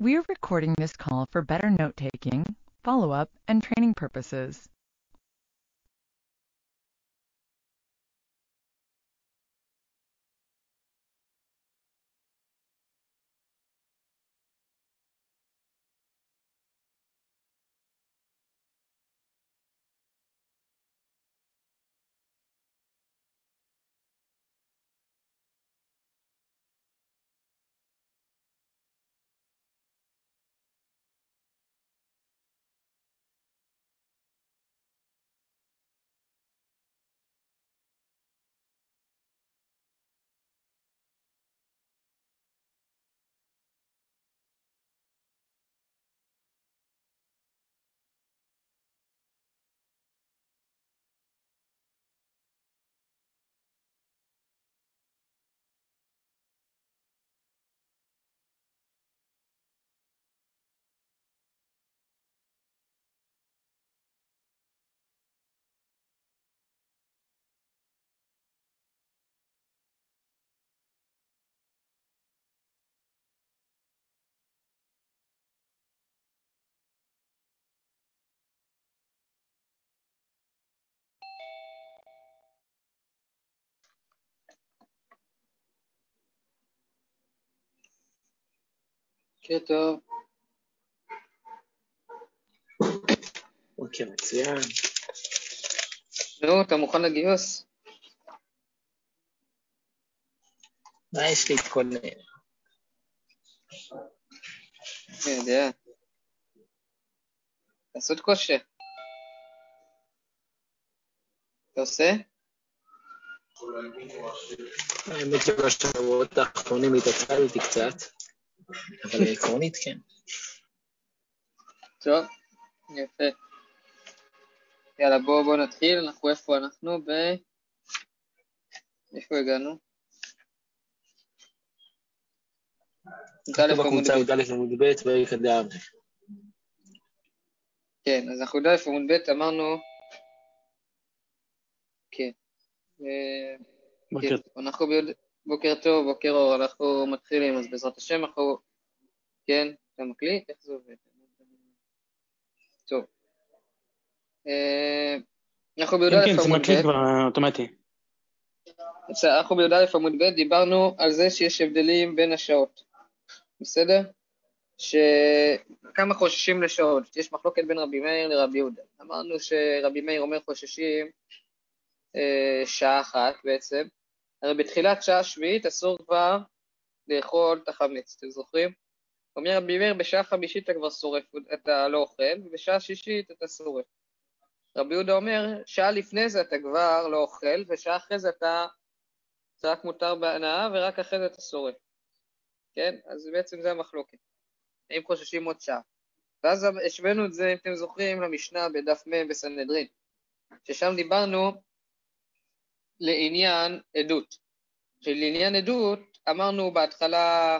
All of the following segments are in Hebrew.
We are recording this call for better note taking, follow up, and training purposes. בוקר טוב. אוקיי, מצוין. נו, אתה מוכן לגיוס? מה יש להתכונן? אני יודע. לעשות כושר. אתה עושה? האמת שבשבועות האחרונים התעצלתי קצת, אבל עקרונית כן. טוב, יפה. יאללה, בואו בוא נתחיל. אנחנו איפה אנחנו? ב... איפה הגענו? כן, אז אנחנו י"א עמוד ב', אמרנו... כן. אה, כן, אנחנו ביוד... בוקר טוב, בוקר אור, אנחנו מתחילים, אז בעזרת השם אנחנו... כן, אתה מקליט? איך זה עובד? טוב. אה, אנחנו כן, בי"א כן, זה עמוד מקליט ב', כבר אוטומטי. בסדר, אנחנו בי"א עמוד ב', דיברנו על זה שיש הבדלים בין השעות, בסדר? שכמה חוששים לשעות, יש מחלוקת בין רבי מאיר לרבי יהודה. אמרנו שרבי מאיר אומר חוששים אה, שעה אחת בעצם, הרי בתחילת שעה שביעית אסור כבר לאכול את החמץ, אתם זוכרים? אומר רבי מאיר, בשעה חמישית אתה כבר שורף, אתה לא אוכל, ובשעה שישית אתה שורף. רבי יהודה אומר, שעה לפני זה אתה כבר לא אוכל, ושעה אחרי זה אתה, רק מותר בהנאה, ורק אחרי זה אתה שורף. כן? אז בעצם זה המחלוקת. אם חוששים עוד שעה. ואז השווינו את זה, אם אתם זוכרים, למשנה בדף מ' בסנהדרין, ששם דיברנו לעניין עדות. שלעניין עדות, אמרנו בהתחלה,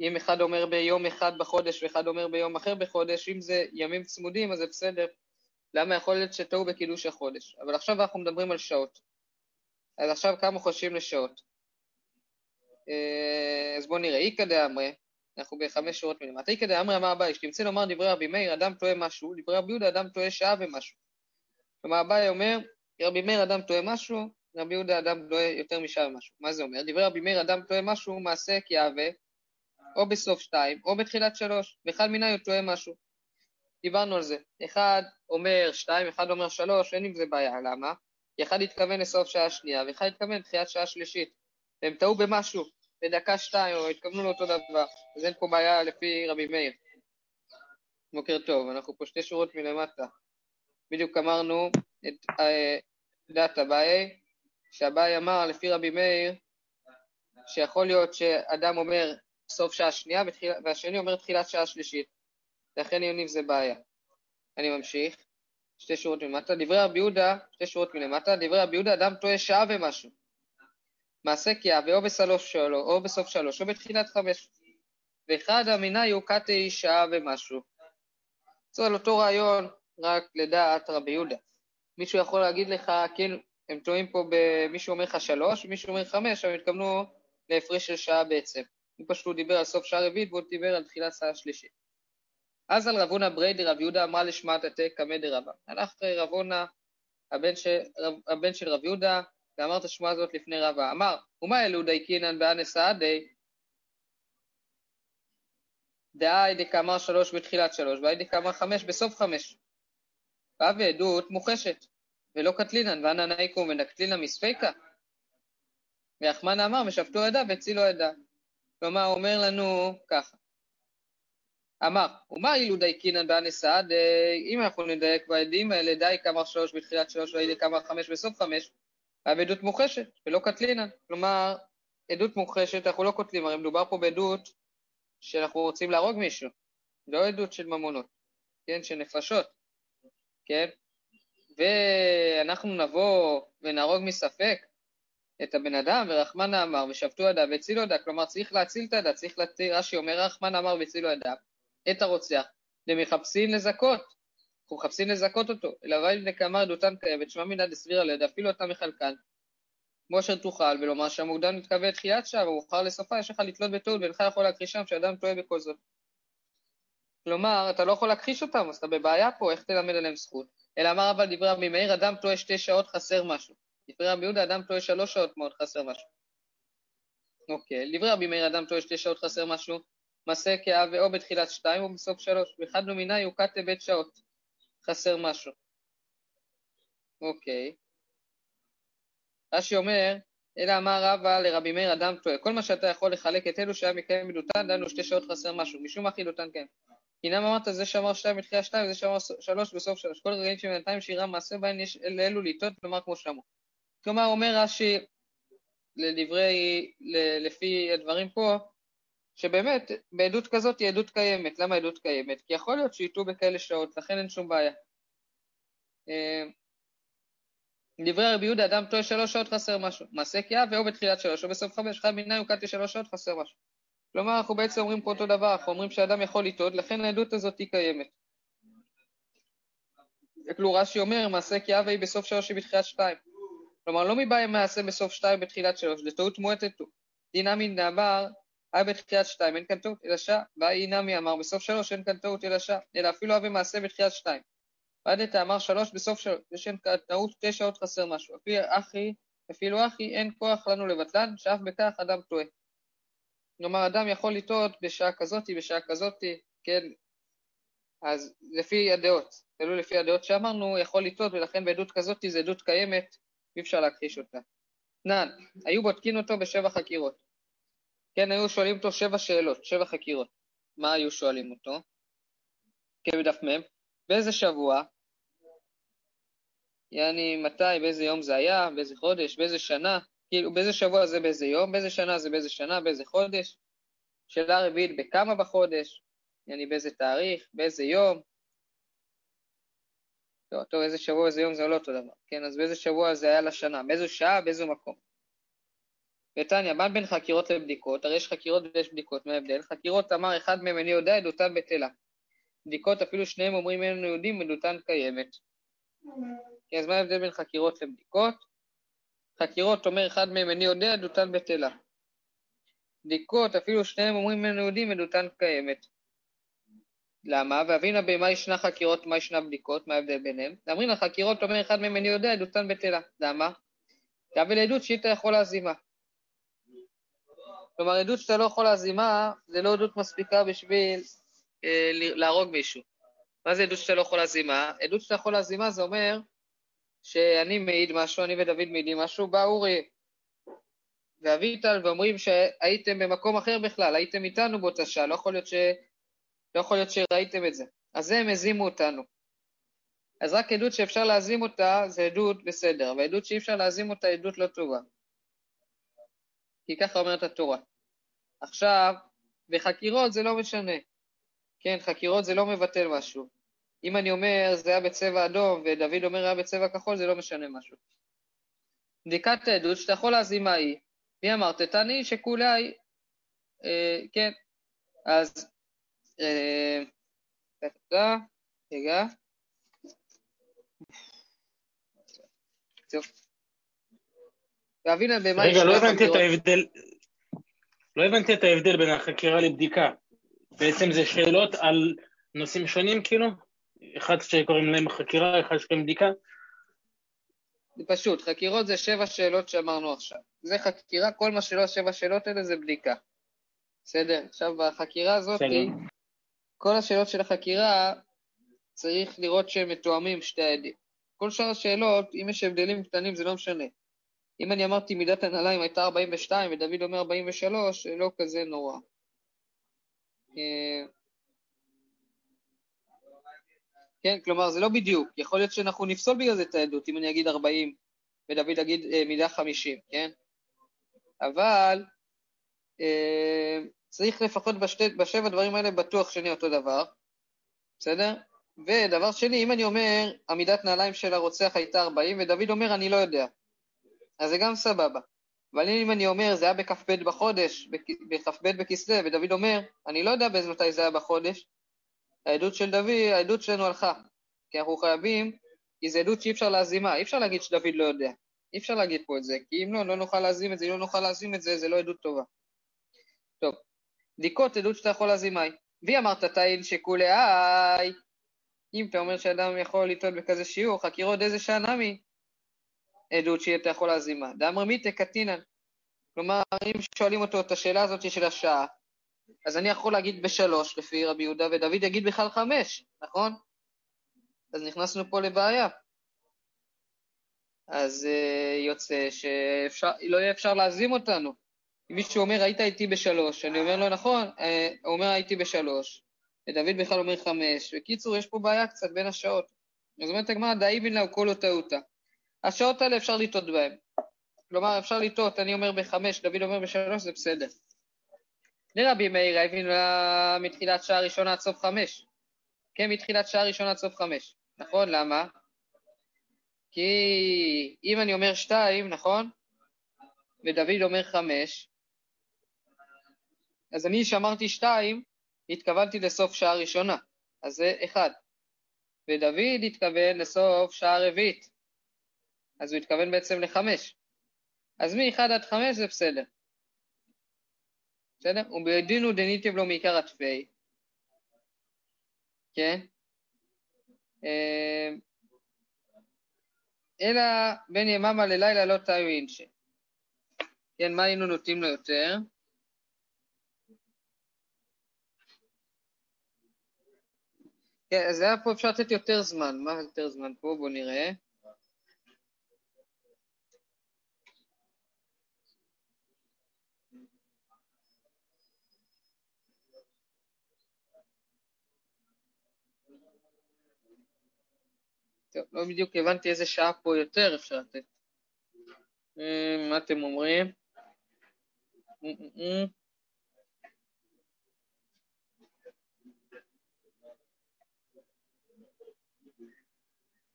אם אחד אומר ביום אחד בחודש ואחד אומר ביום אחר בחודש, אם זה ימים צמודים אז זה בסדר. למה יכול להיות שטעו בקידוש החודש? אבל עכשיו אנחנו מדברים על שעות. אז עכשיו כמה חושבים לשעות? אה, אז בואו נראה, איכא דאמרי, אנחנו בחמש שורות מלמטה, איכא דאמרי אמר אביי, שתמצא לומר דברי רבי מאיר, אדם טועה משהו, דברי רבי יהודה, אדם טועה שעה ומשהו. כלומר, אביי אומר, רבי מאיר אדם טועה משהו, רבי יהודה אדם טועה יותר משעה ומשהו. מה זה אומר? דברי רבי מאיר אדם טועה משהו, מעשה כיהווה, או בסוף שתיים, או בתחילת שלוש, ואחד מיני הוא טועה משהו. דיברנו על זה. אחד אומר שתיים, אחד אומר שלוש, אין עם זה בעיה, למה? כי אחד התכוון לסוף שעה שנייה, ואחד התכוון לתחילת שעה שלישית. והם טעו במשהו, בדקה שתיים, או התכוונו לאותו דבר, אז אין פה בעיה לפי רבי מאיר. בוקר טוב, אנחנו פה שתי שורות מלמטה. בדיוק אמרנו את אה, דעת אביי, שאביי אמר לפי רבי מאיר, שיכול להיות שאדם אומר סוף שעה שנייה, ותחיל, והשני אומר תחילת שעה שלישית. לכן יוניב זה בעיה. אני ממשיך, שתי שורות מלמטה. דברי רבי יהודה, שתי שורות מלמטה, דברי רבי יהודה, אדם טועה שעה ומשהו. מעשה כיהווה או בסלוף שלו, או בסוף שלוש, או בתחילת חמש. ואחד המיני הוא קטעי שעה ומשהו. זה על אותו רעיון, רק לדעת רבי יהודה. מישהו יכול להגיד לך, כן, הם טועים פה, ב... מישהו אומר לך שלוש, מישהו אומר חמש, אבל התכוונו להפרש של שעה בעצם. הוא פשוט דיבר על סוף שעה רביעית והוא דיבר על תחילת שעה שלישית. אז על רבונה ברי דרב יהודה אמרה לשמע תתה קמא דרבה. הלך רבונה, הבן, ש... הבן של רב יהודה, ואמר את השמועה הזאת לפני רבה. אמר, ומה אלו דייקינן באנס עדי? דאי דקאמר שלוש בתחילת שלוש, ואי דקאמר חמש בסוף חמש. באה ועדות מוחשת, ולא קטלינן, ואנא נאיקום ונקטלינן מספיקה. ויחמן אמר, ושפטו עדה והצילו עדה. כלומר, הוא אומר לנו ככה. אמר, ומה אילו דייקינן באנס עד, אם אנחנו נדייק בעדים האלה, די כמה שלוש בתחילת שלוש ואי כמה חמש בסוף חמש, עדות מוחשת ולא קטלינן. כלומר, עדות מוחשת, אנחנו לא קוטלים, הרי מדובר פה בעדות שאנחנו רוצים להרוג מישהו, לא עדות של ממונות, כן, של נפשות, כן? ואנחנו נבוא ונהרוג מספק את הבן אדם, ורחמן אמר, ושבתו ידיו והצילו ידיו, כלומר צריך להציל את הידיו, צריך להציל, רש"י אומר, רחמן אמר והצילו ידיו, את הרוצח, ומחפשים לזכות, אנחנו מחפשים לזכות אותו, אלא ראי דקאמר עדותן קיימת, שמע מינא דסבירא לידע, אפילו אתה מחלקן, כמו אשר תוכל, ולומר שהמוקדם מתכוון תחיית שעה, ומאוחר לסופה, יש לך לתלות בטעות, ואינך יכול להכחיש שם שאדם טועה בכל זאת. כלומר, אתה לא יכול להכחיש אותם, אז אתה בבעיה פה, איך תלמד עליהם זכות? אלא אמר אבל דברי רבי מאיר, אדם טועה שתי שעות חסר משהו. דברי רבי יהודה, אדם טועה שלוש שעות מאוד חסר משהו. אוקיי, דברי רבי מאיר, אדם טועה שתי שעות חסר משהו, מעשה כאב ואו בתחילת שתיים או בסוף שלוש, ואחד נומיני הוא קטה בית שעות, חסר משהו. אוקיי. רש"י אומר, אלא אמר רבא לרבי מאיר אדם טועה, כל מה שאתה יכול לחלק את אלו שהיה מקיים מדותן, דנו שתי שעות חסר משהו, משום מה חילותן כן. הינם אמרת זה שאמר שתיים בתחילת שתיים וזה שאמר שלוש בסוף שלוש, כל רגעים שבינתיים שירה מעשה בהן יש לאלו לטעות, כלומר כמו שאמרו. כלומר אומר רש"י, לדברי, לפי הדברים פה, שבאמת בעדות כזאת היא עדות קיימת. למה עדות קיימת? כי יכול להיות שיטעו בכאלה שעות, לכן אין שום בעיה. דברי רבי יהודה, אדם טועה שלוש שעות חסר משהו. מעשה קריאה ואו בתחילת שלוש או בסוף חמש, חי מיני הוקעתי שלוש שעות חסר משהו. כלומר, אנחנו בעצם אומרים פה אותו דבר, אנחנו אומרים שאדם יכול לטעות, לכן העדות הזאת היא קיימת. כאילו רש"י אומר, מעשה קריאה והיא בסוף שלוש היא בתחילת שתיים. כלומר, לא מבעיה מעשה בסוף שתיים בתחילת שלוש, זה טעות מועטת הוא. דינמי נאמר, היה בתחילת שתיים, אין כאן טעות, אלא שעה, והאי נמי אמר, בסוף שלוש אין כאן טעות, אלא שעה, אלא אפילו אבי מעשה בתחילת שתיים. ועדת אמר שלוש בסוף שלוש, יש אין טעות שתי שעות חסר משהו. אפילו אחי, אפילו אחי, אין כוח לנו לבטלן, שאף בכך אדם טועה. כלומר, אדם יכול לטעות בשעה כזאתי, בשעה כזאתי, כן, אז לפי הדעות, תלוי לפי הדעות שאמרנו, יכול לטעות, ולכן בעדות כזאתי זו עדות קיימת, אי אפשר להכחיש אותה. תנן, היו בודקים אותו בשבע חקירות. כן, היו שואלים אותו שבע שאלות, שבע חקירות. מה היו שואלים אותו? כן, בדף מ', באיזה שבוע, יעני מתי, באיזה יום זה היה, באיזה חודש, באיזה שנה, כאילו באיזה שבוע זה באיזה יום, באיזה שנה זה באיזה שנה, באיזה חודש. שאלה רביעית, בכמה בחודש, יעני באיזה תאריך, באיזה יום. טוב, טוב, איזה שבוע, איזה יום זה לא אותו דבר, כן, אז באיזה שבוע זה היה לשנה, באיזו שעה, באיזה מקום. ותניא, מה בין חקירות לבדיקות? הרי יש חקירות ויש בדיקות, מה ההבדל? חקירות אמר אחד מהם איני יודע, עדותן בטלה. בדיקות, אפילו שניהם אומרים איננו יודעים, עדותן קיימת. כן, אז מה ההבדל בין חקירות לבדיקות? חקירות אומר אחד מהם איני יודע, עדותן בטלה. בדיקות, אפילו שניהם אומרים איננו יודעים, עדותן קיימת. למה? ואבינה במה ישנה חקירות, מה ישנה בדיקות, מה ההבדל ביניהם? אמרים לחקירות אומר אחד מהם איני יודע, עדותן בטלה. למה? אבל עדות שאיתה יכול להזימה. כלומר, עדות שאתה לא יכול להזימה, זה לא עדות מספיקה בשביל אה, להרוג מישהו. מה זה עדות שאתה לא יכול להזימה? עדות שאתה יכול להזימה זה אומר שאני מעיד משהו, אני ודוד מעידים משהו, בא אורי ואביטל ואומרים שהייתם במקום אחר בכלל, הייתם איתנו באותה שעה, לא יכול להיות, ש... לא יכול להיות שראיתם את זה. אז הם הזימו אותנו. אז רק עדות שאפשר להזים אותה זה עדות בסדר, אבל עדות שאי אפשר להזים אותה עדות לא טובה. כי ככה אומרת התורה. עכשיו, בחקירות זה לא משנה. כן, חקירות זה לא מבטל משהו. אם אני אומר זה היה בצבע אדום ודוד אומר היה בצבע כחול, זה לא משנה משהו. בדיקת העדות שאתה יכול להזים מה היא. מי אמרת? תעני שכולי, אה, כן, אז, אה, רגע, טוב. ואבינה במה רגע, לא הבנתי את ההבדל. לא הבנתי את ההבדל בין החקירה לבדיקה. בעצם זה שאלות על נושאים שונים כאילו? אחד שקוראים להם חקירה, אחד שקוראים בדיקה? פשוט, חקירות זה שבע שאלות שאמרנו עכשיו. זה חקירה, כל מה שלא שבע שאלות האלה זה בדיקה. בסדר? עכשיו, בחקירה הזאת, בסדר. כל השאלות של החקירה, צריך לראות שהם מתואמים שתי העדים. כל שאר השאלות, אם יש הבדלים קטנים זה לא משנה. אם אני אמרתי מידת הנעליים הייתה 42 ודוד אומר 43, זה לא כזה נורא. אה, כן, כלומר זה לא בדיוק, יכול להיות שאנחנו נפסול בגלל זה את העדות, אם אני אגיד 40 ודוד יגיד אה, מידה 50, כן? אבל אה, צריך לפחות בשתי, בשבע דברים האלה בטוח שאני אותו דבר, בסדר? ודבר שני, אם אני אומר, עמידת נעליים של הרוצח הייתה 40, ודוד אומר, אני לא יודע, אז זה גם סבבה. אבל אם אני אומר, זה היה בכ"ב בחודש, בכ"ב בכסלו, ודוד אומר, אני לא יודע באיזה מתי זה היה בחודש, העדות של דוד, העדות שלנו הלכה. כי אנחנו חייבים, כי זו עדות שאי אפשר להזימה, אי אפשר להגיד שדוד לא יודע. אי אפשר להגיד פה את זה, כי אם לא, לא נוכל להזים את זה, אם לא נוכל להזים את זה, זה לא עדות טובה. טוב, בדיקות עדות שאתה יכול להזים מהי. וי אמרת תאיל שכולי איי. אם אתה אומר שאדם יכול לטעות בכזה שיעור, חקירות איזה שעה נמי, עדות שאתה יכול להזים מה. דאמר מיתה קטינן. כלומר, אם שואלים אותו את השאלה הזאת של השעה, אז אני יכול להגיד בשלוש, לפי רבי יהודה, ודוד יגיד בכלל חמש, נכון? אז נכנסנו פה לבעיה. אז uh, יוצא שלא יהיה אפשר להזים אותנו. אם מישהו אומר, היית איתי בשלוש, אני אומר לו, נכון, uh, הוא אומר, הייתי בשלוש, ודוד בכלל אומר חמש. בקיצור, יש פה בעיה קצת בין השעות. אז אומרת הגמרא, דאיבין לה וכל טעותה. השעות האלה אפשר לטעות בהן. כלומר, אפשר לטעות, אני אומר בחמש, דוד אומר בשלוש, זה בסדר. לרבי מאיר הבין לה מתחילת שעה ראשונה עד סוף חמש. כן, מתחילת שעה ראשונה עד סוף חמש. נכון? למה? כי אם אני אומר שתיים, נכון? ודוד אומר חמש, אז אני שאמרתי שתיים, התכוונתי לסוף שעה ראשונה, אז זה אחד. ודוד התכוון לסוף שעה רביעית, אז הוא התכוון בעצם לחמש. אז מ-1 עד 5 זה בסדר. בסדר? ובדינו דניטיב לו מעיקר התפי. כן? אה, אלא בין יממה ללילה לא תאיו אינשי. כן, מה היינו נוטים לו יותר? כן, אז היה פה אפשר לתת יותר זמן. מה יותר זמן פה? בואו נראה. טוב, לא בדיוק הבנתי איזה שעה פה יותר אפשר לתת. אה, מה אתם אומרים? אה, אה,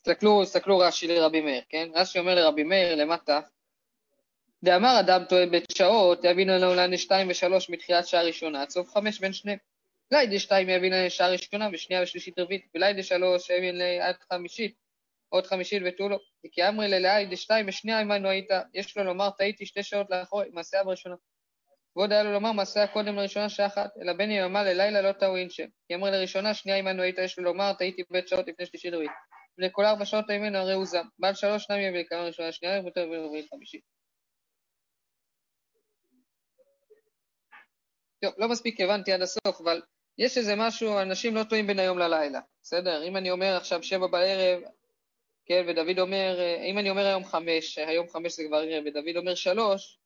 תסתכלו, תסתכלו רש"י לרבי מאיר, כן? רש"י אומר לרבי מאיר למטה, דאמר אדם טועה בשעות, יבין לנו לעני שתיים ושלוש מתחילת שעה ראשונה, עד סוף חמש בין שניהם. לידי שתיים יבין לנו שעה ראשונה ושנייה ושלישית רביעית, ולידי שלוש יבין עד חמישית עוד חמישית ותו לו, כי אמרי ללאי דשתיים ושנייה עמנו היית, יש לו לומר טעיתי שתי שעות לאחור, מעשה בראשונה. ועוד היה לו לומר מעשה קודם לראשונה שעה אחת, אלא בין יממה ללילה לא טעו אינשם. כי אמרי לראשונה שנייה עמנו היית, יש לו לומר טעיתי בית שעות לפני שלישית רביעית. ולכל ארבע שעות ממנו הרי הוא זם. בעל שלוש שניים יביא לכמה ראשונה שנייה, ויותר רביעית חמישית. טוב, לא מספיק הבנתי עד הסוף, אבל יש איזה משהו, אנשים לא טועים בין היום ללילה, בסדר? אם אני אומר עכשיו שבע בערב, כן, ודוד אומר, אם אני אומר היום חמש, היום חמש זה כבר ערב, ודוד אומר שלוש,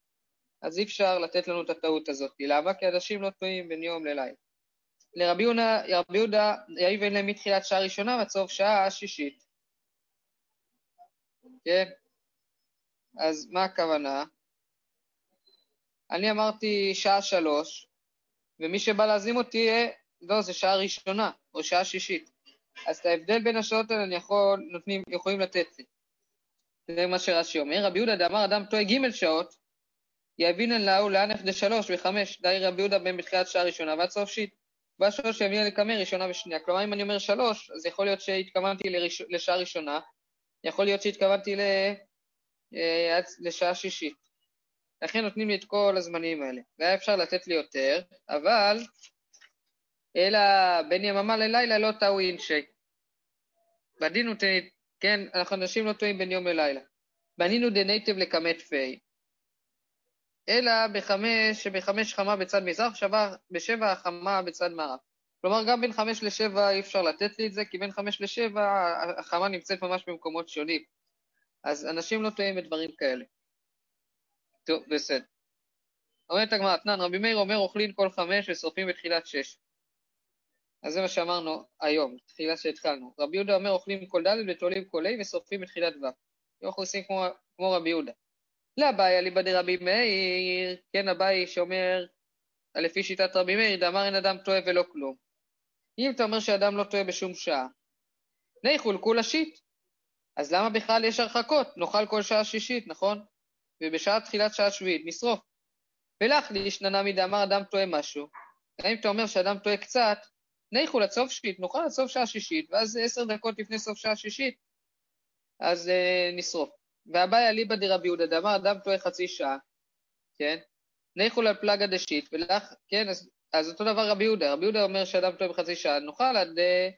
אז אי אפשר לתת לנו את הטעות הזאת. למה? כי אנשים לא טועים בין יום ללילה. לרבי יהודה, יאיבן להם מתחילת שעה ראשונה ועד סוף שעה שישית. כן? אז מה הכוונה? אני אמרתי שעה שלוש, ומי שבא להזים אותי, לא, זה שעה ראשונה, או שעה שישית. אז את ההבדל בין השעות האלה אני יכול, נותנים, יכולים לתת לי. זה מה שרש"י אומר. רבי יהודה דאמר אדם טועה ג' שעות, יבינן לאו לאנך דשלוש וחמש, די רבי יהודה בין בתחילת שעה ראשונה ועד סוף שיט. והשלוש יבינן לקמא ראשונה ושנייה. כלומר, אם אני אומר שלוש, אז יכול להיות שהתכוונתי לראש, לשעה ראשונה, יכול להיות שהתכוונתי ל, אה, לשעה שישית. לכן נותנים לי את כל הזמנים האלה. והיה אפשר לתת לי יותר, אבל אלא בין יממה ללילה לא טעו אינשי. בדינו, כן, אנחנו אנשים לא טועים בין יום ללילה. בנינו דנייטב לכמת פי. אלא בחמש, שבחמש חמה בצד מזרח, שווה בשבע החמה בצד מערב. כלומר, גם בין חמש לשבע אי אפשר לתת לי את זה, כי בין חמש לשבע החמה נמצאת ממש במקומות שונים. אז אנשים לא טועים בדברים כאלה. טוב, בסדר. אומרת הגמרא, אתנן, רבי מאיר אומר אוכלים כל חמש ושורפים בתחילת שש. אז זה מה שאמרנו היום, תחילה שהתחלנו. רבי יהודה אומר אוכלים כל ד' ותולים כל ה' ושורפים בתחילת ו'. אנחנו עושים כמו, כמו רבי יהודה. לבעיה ליבא דרבי מאיר, כן אביי שאומר, לפי שיטת רבי מאיר, דאמר אין אדם טועה ולא כלום. אם אתה אומר שאדם לא טועה בשום שעה, ניחול כולה שיט. אז למה בכלל יש הרחקות? נאכל כל שעה שישית, נכון? ובשעה תחילת שעה שביעית נשרוף. ולך לישננה מדאמר אדם טועה משהו. אם אתה אומר שאדם טועה קצת, ניחול עד סוף שישית, נאכל עד סוף שעה שישית, ואז עשר דקות לפני סוף שעה שישית, אז אה, נשרוף. ואביי אליבא דרבי יהודה דאמר אדם טועה חצי שעה, כן? ניחול על פלגה דשית, ולך, כן, אז, אז אותו דבר רבי יהודה, רבי יהודה אומר שאדם טועה בחצי שעה, נאכל עד, אה,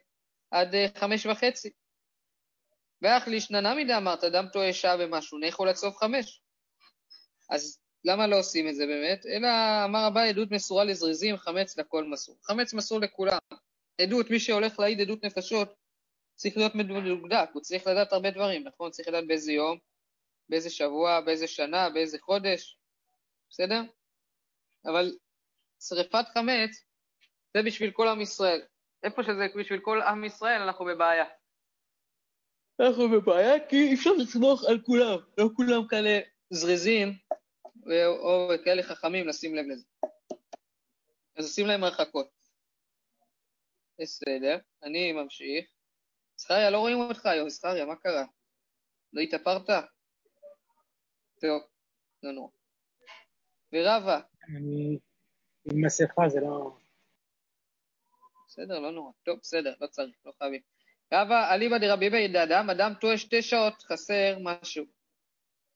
עד אה, חמש וחצי. ואח לישננה מדי אמרת, אדם טועה שעה ומשהו, ניחול עד סוף חמש. אז למה לא עושים את זה באמת? אלא אמר אביי עדות מסורה לזריזים, חמץ לכל מסור. חמץ מסור לכולם. עדות, מי שהולך להעיד עדות נפשות, צריך להיות מדוקדק, הוא צריך לדעת הרבה דברים, נכון? צריך לדעת באיזה יום, באיזה שבוע, באיזה שנה, באיזה חודש, בסדר? אבל שריפת חמץ זה בשביל כל עם ישראל. איפה שזה בשביל כל עם ישראל, אנחנו בבעיה. אנחנו בבעיה כי אי אפשר לסמוך על כולם, לא כולם כאלה זריזים או כאלה חכמים לשים לב לזה. אז עושים להם הרחקות. בסדר, אני ממשיך. זכריה, לא רואים אותך היום, זכריה, מה קרה? לא התאפרת? טוב, לא נורא. ורבה. אני עם מסכה, זה לא... בסדר, לא נורא. טוב, בסדר, לא צריך, לא חייבים. רבה, אליבא דרבי מאיר אדם, אדם טועה שתי שעות, חסר משהו.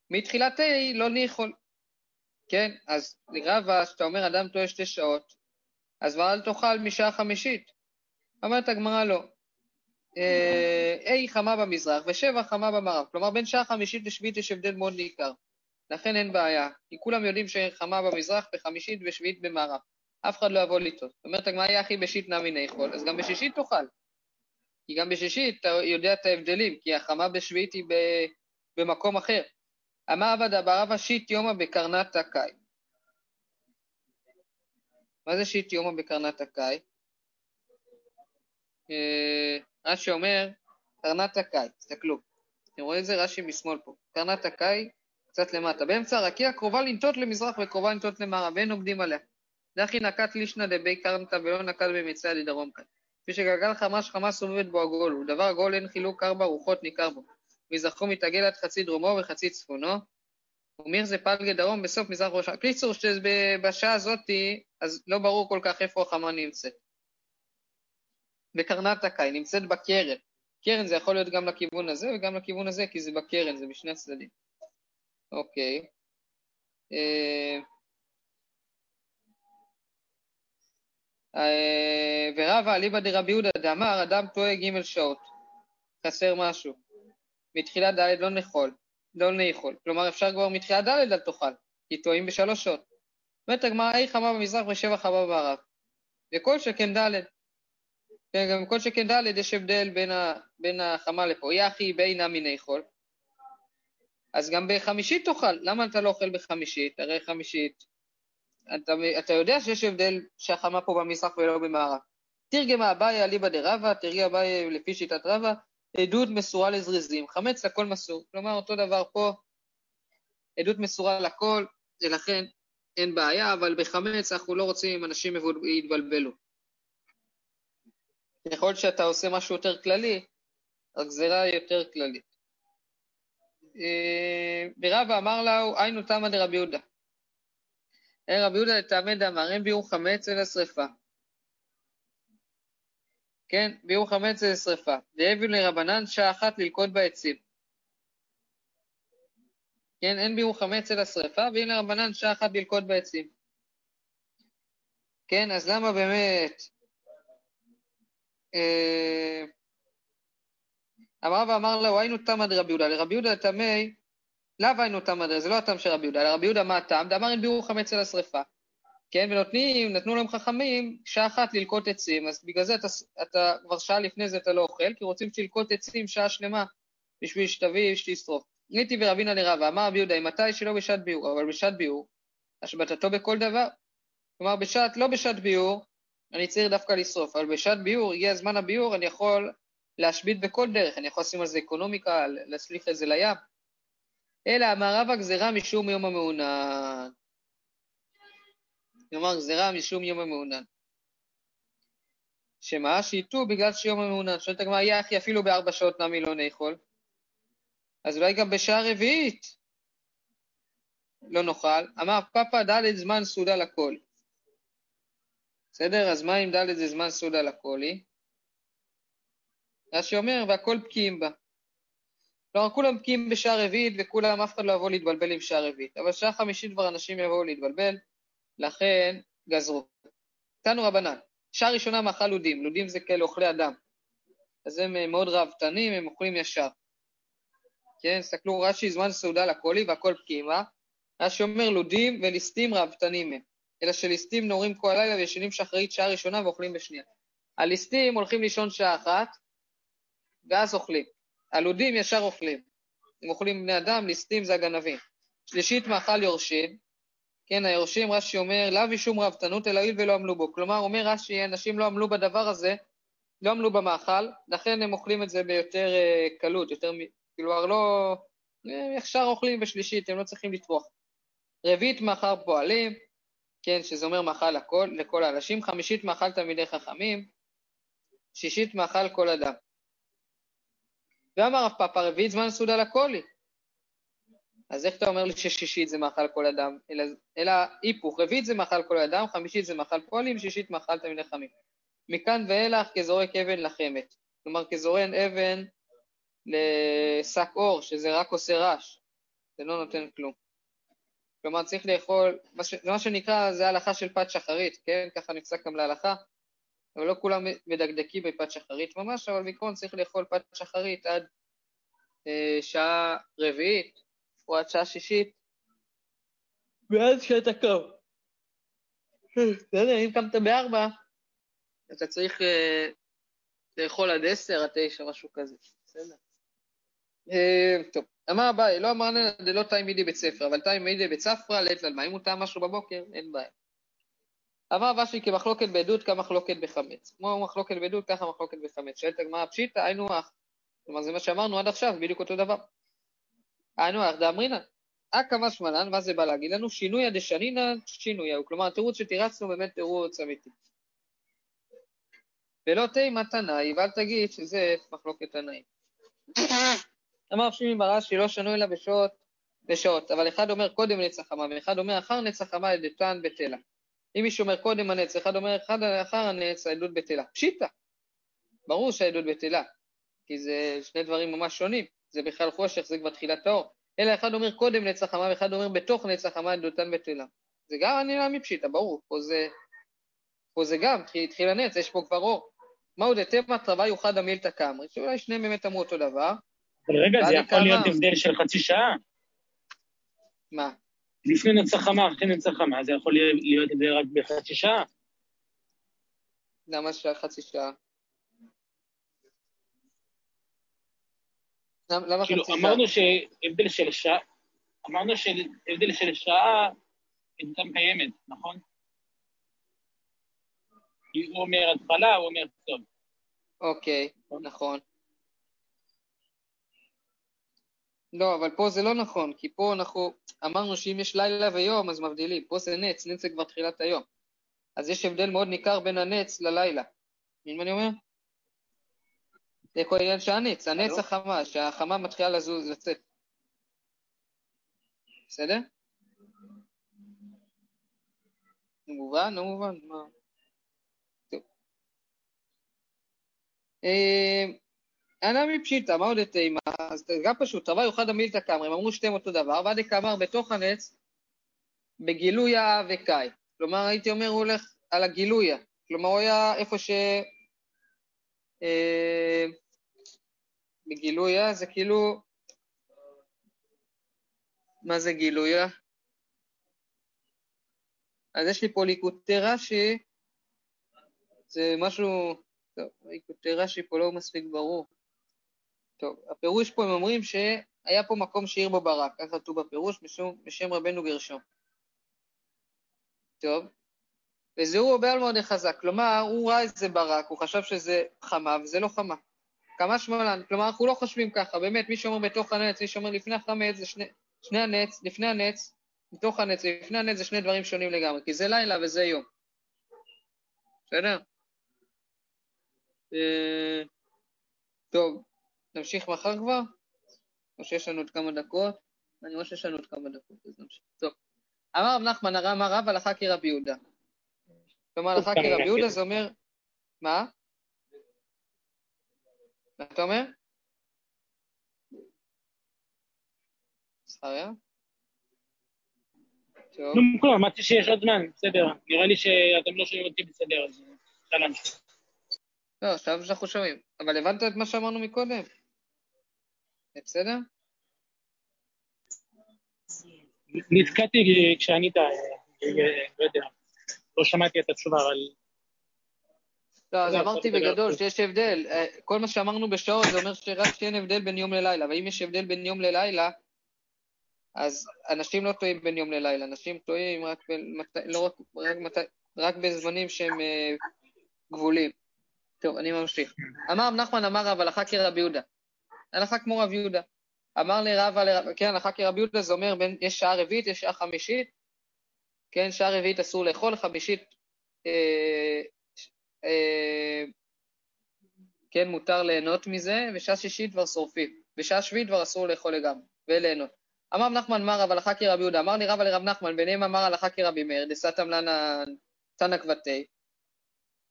מתחילת ה' לא ניחול. כן, אז לרבה, כשאתה אומר אדם טועה שתי שעות, אז כבר אל תאכל משעה חמישית. אומרת הגמרא לא. A חמה במזרח ושבע חמה במערב. כלומר, בין שעה חמישית לשביעית יש הבדל מאוד ניכר. לכן אין בעיה, כי כולם יודעים שחמה במזרח בחמישית ושביעית במערב. אף אחד לא יבוא לטעות. אומרת הגמרא, יחי בשיט נמי ניחול, אז גם בשישית תאכל. כי גם בשישית אתה יודע את ההבדלים, כי החמה בשביעית היא במקום אחר. אמר עבדה ברבא שיט יומא בקרנת הקאי. מה זה שיט יומא בקרנת הקאי? רש"י אומר, קרנת הקאי, תסתכלו. אתם רואים את זה? רש"י משמאל פה. קרנת הקאי, קצת למטה. באמצע הרקיע קרובה לנטות למזרח וקרובה לנטות למערב, ואין עובדים עליה. דחי נקט לישנא דבי קרנתא ולא נקט במצא לדרום כאן. כפי שגלגל חמש חמה סובבת בו עגול, ודבר עגול אין חילוק ארבע רוחות ניכר בו. מזרחו מתעגל עד חצי דרומו וחצי צפונו, ומיר זה פלגי דרום בסוף מזרח ראש... קיצור, שבשעה הזאתי, אז לא ברור כל כך איפה החמה נמצאת. בקרנת הקאי, נמצאת בקרן. קרן זה יכול להיות גם לכיוון הזה וגם לכיוון הזה, כי זה בקרן, זה בשני הצדדים. אוקיי. אה, אה, ורבא אליבא דרבי יהודה דאמר, אדם טועה ג' שעות, חסר משהו. מתחילת ד' לא נאכול, לא נאכול. כלומר, אפשר כבר מתחילת ד' אל תאכל, כי טועים בשלוש שעות. אומרת הגמרא, אי חמה במזרח ושבע חמה במערב. וכל שכן ד'. כן, גם כל שכן ד' יש הבדל בין, ה, בין החמה לפה. יחי בינה מיני חול. אז גם בחמישית תאכל. למה אתה לא אוכל בחמישית? הרי חמישית, אתה, אתה יודע שיש הבדל שהחמה פה במזרח ולא במערב. תרגמה אביי אליבא דרבא, תרגיע אביי לפי שיטת רבא, עדות מסורה לזריזים, חמץ לכל מסור. כלומר, אותו דבר פה, עדות מסורה לכל, ולכן אין בעיה, אבל בחמץ אנחנו לא רוצים אנשים יתבלבלו. ככל שאתה עושה משהו יותר כללי, הגזירה היא יותר כללית. ורבא אמר לה, היינו תמא דרבי יהודה. רבי יהודה לטעמי דאמר, אין ביאור חמץ אלא שרפה. כן, ביאור חמץ אלא שרפה. דהביאו לרבנן שעה אחת ללכוד בעצים. כן, אין ביעור חמץ אלא שרפה, והנה רבנן שעה אחת ללקוט בעצים. כן, אז למה באמת... אה, אמר ואמר לה, היינו תמא דרבי יהודה, לרבי יהודה תמי, לאו היינו תמא דרבי, זה לא הטעם של רבי יהודה, לרבי יהודה מה הטעם? דאמר אין ביעור חמץ אלא שרפה. כן, ונותנים, נתנו להם חכמים שעה אחת ללקוט עצים, אז בגלל זה אתה, אתה כבר שעה לפני זה אתה לא אוכל, כי רוצים שתלקוט עצים שעה שלמה בשביל שתביא ושתשרוף. ניתי ורבינה לרבה, אמר רבי יהודה, מתי שלא בשעת ביאור, אבל בשעת ביאור, השבתתו בכל דבר. כלומר, בשעת, לא בשעת ביאור, אני צריך דווקא לשרוף, אבל בשעת ביאור, הגיע זמן הביאור, אני יכול להשבית בכל דרך, אני יכול לשים על זה אקונומיקה, להסליך את זה לים. אלא המערב הגזירה משום יום המעונן. כלומר, גזירה משום יום המעונן. שמה? שייטו בגלל שיום המעונן. שואלת הגמרא, יהיה אחי אפילו בארבע שעות נמי לא נאכול. אז אולי גם בשעה רביעית לא נאכל. אמר פאפה ד' זמן סעודה לכל. בסדר? אז מה אם ד' זה זמן סעודה לקולי? רש"י אומר, והכל בקיאים בה. כלומר, כולם בקיאים בשעה רביעית וכולם, אף אחד לא יבוא להתבלבל עם שעה רביעית. אבל שעה חמישית כבר אנשים יבואו להתבלבל, לכן גזרו. תנו רבנן, שעה ראשונה מאכל לודים, לודים זה כאלה אוכלי אדם. אז הם מאוד ראוותנים, הם אוכלים ישר. כן, תסתכלו, רש"י זמן סעודה לקולי והכל פקימה. רש"י אומר לודים וליסטים ראוותנים הם. אלא שליסטים נורים כל הלילה וישנים שחרית שעה ראשונה ואוכלים בשנייה. הליסטים הולכים לישון שעה אחת, ואז אוכלים. הלודים ישר אוכלים. הם אוכלים בני אדם, ליסטים זה הגנבים. שלישית מאכל יורשים, כן, היורשים, רש"י אומר, לאו משום ראוותנות אלא הואיל ולא עמלו בו. כלומר, אומר רש"י, אנשים לא עמלו בדבר הזה, לא עמלו במאכל, לכן הם אוכלים את זה ביותר uh, קלות, יותר, כאילו, לא, ישר אוכלים בשלישית, הם לא צריכים לטרוח. רביעית מאכל פועלים, כן, שזה אומר מאכל לכל, לכל האנשים, חמישית מאכל תלמידי חכמים, שישית מאכל כל אדם. ואמר רב פאפה, רביעית זמן סעודה לקולי. אז איך אתה אומר לי ששישית זה מאכל כל אדם? אלא, אלא היפוך, רביעית זה מאכל כל אדם, חמישית זה מאכל פועלים, שישית מאכל תלמידי חכמים. מכאן ואילך כזורק אבן לחמת. כלומר, כזורן אבן לשק אור, שזה רק עושה רעש, זה לא נותן כלום. כלומר, צריך לאכול, זה מה שנקרא, זה הלכה של פת שחרית, כן? ככה נפסק גם להלכה. אבל לא כולם מדקדקים בפת שחרית ממש, אבל בעיקרון צריך לאכול פת שחרית עד אה, שעה רביעית או עד שעה שישית, ואז כשאתה קם. בסדר, אם קמת בארבע, אתה צריך אה, לאכול עד עשר, עד תשע, משהו כזה. בסדר. אה, טוב, אמר אביי, לא אמרנו דלא תלמידי בית ספר, אבל תלמידי בית ספרא לעת למה, אם הוא טעם משהו בבוקר, אין בעיה. אמר ושי כמחלוקת בעדות כמחלוקת בחמץ. כמו מחלוקת בעדות, ככה מחלוקת בחמץ. שואלת הגמרא פשיטא, היינו אח. כלומר, זה מה שאמרנו עד עכשיו, בדיוק אותו דבר. היינו אח דאמרינן. אכא משמענן, מה זה בא להגיד לנו? שינויה דשנינא שינויה. כלומר, התירוץ שתירצנו באמת תירוץ אמיתי. ולא תימא תנאי, ואל תגיד שזה מחלוקת תנאים. אמר שמעי ברש"י, לא שנו אלא בשעות, בשעות, אבל אחד אומר קודם נצח חמה, ואחד אומר אחר נצח חמה לדתן בטלה. אם מישהו אומר קודם הנץ, אחד אומר אחד אחר הנץ, העדות בטלה. פשיטא. ברור שהעדות בטלה, כי זה שני דברים ממש שונים. זה בכלל חושך, זה כבר תחילת האור. אלא אחד אומר קודם נצח חמה, ואחד אומר בתוך נצח חמה עדותן בטלה. זה גם אני מאמין פשיטא, ברור. פה זה, פה זה גם, התחיל הנץ, יש פה כבר אור. מהו דתמא טרווה יוחד המילתא קמרי, שאולי שניהם באמת אמרו אותו דבר. רגע, זה יכול להיות הבדל של חצי שעה. מה? לפני נצח חמה, אחרי נצח חמה, זה יכול להיות זה רק בחצי שעה. למה שעה חצי שעה? למה כאילו, חצי שעה? אמרנו שהבדל של שעה, אמרנו שהבדל של שעה עדותם קיימת, נכון? הוא אומר התחלה, הוא אומר סוף. אוקיי, נכון. לא, אבל פה זה לא נכון, כי פה אנחנו אמרנו שאם יש לילה ויום אז מבדילים, פה זה נץ, נץ זה כבר תחילת היום. אז יש הבדל מאוד ניכר בין הנץ ללילה. מבין מה אני אומר? זה כל העניין של הנץ, הנץ? החמה, שהחמה מתחילה לזוז, לצאת. בסדר? מובן? לא מובן? מה? טוב. אנא מפשיטא, מה עוד תימא? אז גם פשוט, תרווה יוחד המילתא קמרי, הם אמרו שתיהם אותו דבר, ועדי כאמר בתוך הנץ, בגילויה וקאי. כלומר, הייתי אומר, הוא הולך על הגילויה. כלומר, הוא היה איפה ש... אה, בגילויה זה כאילו... מה זה גילויה? אז יש לי פה ליקוטי רש"י, זה משהו... טוב, ליקוטי רש"י פה לא מספיק ברור. טוב, הפירוש פה, הם אומרים שהיה פה מקום שעיר בו ברק, ככה כתוב בפירוש, בשם, בשם רבנו גרשום. טוב, וזהו בעל די חזק, כלומר, הוא ראה איזה ברק, הוא חשב שזה חמה, וזה לא חמה. כמה שמאלן, כלומר, אנחנו לא חושבים ככה, באמת, מי שאומר בתוך הנץ, מי שאומר לפני החמץ, זה שני, שני הנץ, לפני הנץ, בתוך הנץ ולפני הנץ זה שני דברים שונים לגמרי, כי זה לילה וזה יום. בסדר? אה, טוב, נמשיך מחר כבר? או שיש לנו עוד כמה דקות? אני רואה שיש לנו עוד כמה דקות, אז נמשיך. טוב. אמר רב נחמן, אמר רב הלכה כרבי יהודה. כלומר, הלכה כרבי יהודה זה אומר... מה? מה אתה אומר? זכריה? טוב. כלום, כלום, אמרתי שיש עוד זמן, בסדר. נראה לי שאתם לא שומעים אותי בסדר, אז. לא, עכשיו שאנחנו שומעים. אבל הבנת את מה שאמרנו מקודם? זה בסדר? נתקעתי כשענית, אה, אה, לא יודע, לא שמעתי את התשובה, אבל... לא, אז אמרתי בגדול בסדר. שיש הבדל. אה, כל מה שאמרנו בשעות זה אומר שרק שאין הבדל בין יום ללילה, ואם יש הבדל בין יום ללילה, אז אנשים לא טועים בין יום ללילה, אנשים טועים רק, בין, לא רק, רק, רק בזמנים שהם אה, גבולים. טוב, אני ממשיך. אמר רב נחמן אמר רב הלכה כרבי יהודה. הלכה כמו רב יהודה. אמר לי רבא לרב, כן, הלכה כרבי יהודה זה אומר בין, יש שעה רביעית, יש שעה חמישית, כן, שעה רביעית אסור לאכול, חמישית, אה, אה, כן, מותר ליהנות מזה, ושעה שישית כבר שורפים. בשעה שביעית כבר אסור לאכול לגמרי, וליהנות. אמר רב נחמן מר רב הלכה כרבי יהודה, אמר לי רבא לרב נחמן, ביניהם אמר הלכה כרבי מאיר, דסתם לנה תנא כבתי.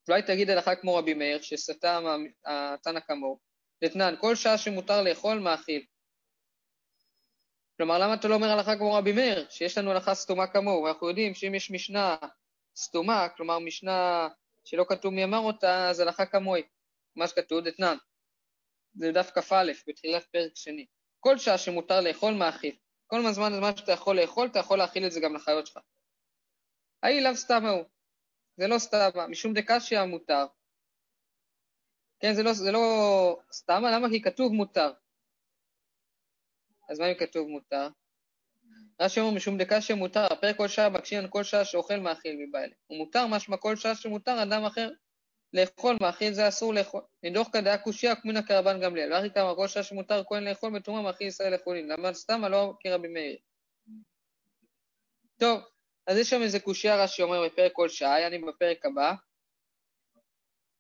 אולי תגיד הלכה כמו רבי מאיר, שסתם התנא כמוהו. דתנן, כל שעה שמותר לאכול, מאכיל. כלומר, למה אתה לא אומר הלכה כמו רבי מאיר, שיש לנו הלכה סתומה כמוהו? ואנחנו יודעים שאם יש משנה סתומה, כלומר משנה שלא כתוב מי אמר אותה, אז הלכה כמוהי. מה שכתוב, דתנן. זה דף כ"א, בתחילת פרק שני. כל שעה שמותר לאכול, מאכיל. כל הזמן הזמן שאתה יכול לאכול, אתה יכול להאכיל את זה גם לחיות שלך. ההיא לאו סתם ההוא. זה לא סתם, משום דקשיא מותר. כן, זה לא, זה לא סתם, למה? כי כתוב מותר. אז מה אם כתוב מותר? רש"י אומר משום דקשיא מותר, הפרק כל שעה מקשין כל שעה שאוכל מאכיל מבעלה. ומותר משמע כל שעה שמותר אדם אחר לאכול מאכיל זה אסור לאכול. מדוח כדעה קושייה כמינא כרבן גמליאל. ואחי כמה כל שעה שמותר כהן לאכול בתרומה מאכיל ישראל לאכולין. למה סתם לא כרבי מאיר. טוב, אז יש שם איזה קושייה רש"י אומר בפרק כל שעה, יעני בפרק הבא,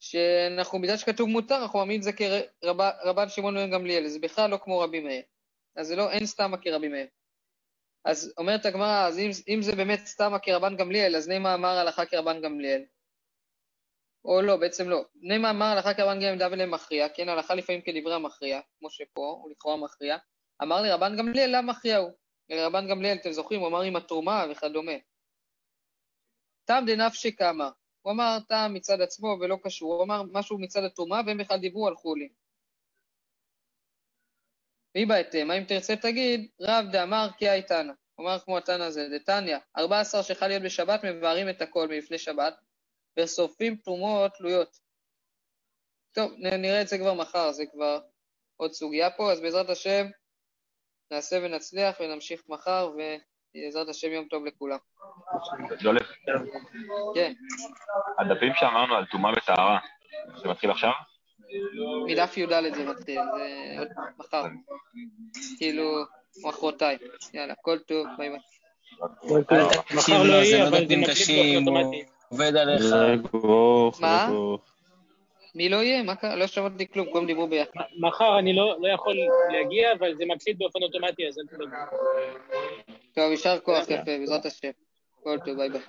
שאנחנו, בגלל שכתוב מותר, אנחנו מאמינים את זה כרבן שמעון בן גמליאל, זה בכלל לא כמו רבי מאיר. אז זה לא, אין סתם כרבי מאיר. אז אומרת הגמרא, אז אם, אם זה באמת סתם כרבן גמליאל, אז נעמה אמר הלכה כרבן גמליאל. או לא, בעצם לא. נעמה אמר הלכה כרבן גמליאל דאבל מכריע, כן, הלכה לפעמים כדברי המכריע, כמו שפה, הוא לכאורה מכריע. אמר לי רבן גמליאל, למה מכריע הוא? רבן גמליאל, אתם זוכרים, הוא אמר עם התרומה וכדומה. תם דנפשי כמה. הוא אמר טעם מצד עצמו ולא קשור, הוא אמר משהו מצד התרומה והם בכלל דיברו על חולין. והיא בהתאמה, אם תרצה תגיד, רב דאמר כי הייתנא. אמר כמו התנא הזה, דתניא, 14 שחל להיות בשבת מבארים את הכל מלפני שבת, ושורפים תרומות תלויות. טוב, נראה את זה כבר מחר, זה כבר עוד סוגיה פה, אז בעזרת השם נעשה ונצליח ונמשיך מחר, ובעזרת השם יום טוב לכולם. ג'ולף, כן, הדפים שאמרנו על טומאה וטהרה, זה מתחיל עכשיו? מדף י"ד זה מתחיל, זה עוד מחר. כאילו, מחרתיים. יאללה, כל טוב, ביי ביי. מחר לא יהיה, לא אבל זה אוטומטי. עובד עליך. מה? מי לא יהיה? מה קרה? לא שמעתי כלום, כולם דיברו ביחד. מחר אני לא לא יכול להגיע, אבל זה מקליט באופן אוטומטי, אז אל תדאגו. טוב, יישר כוח יפה, בעזרת השם. כל טוב, ביי ביי.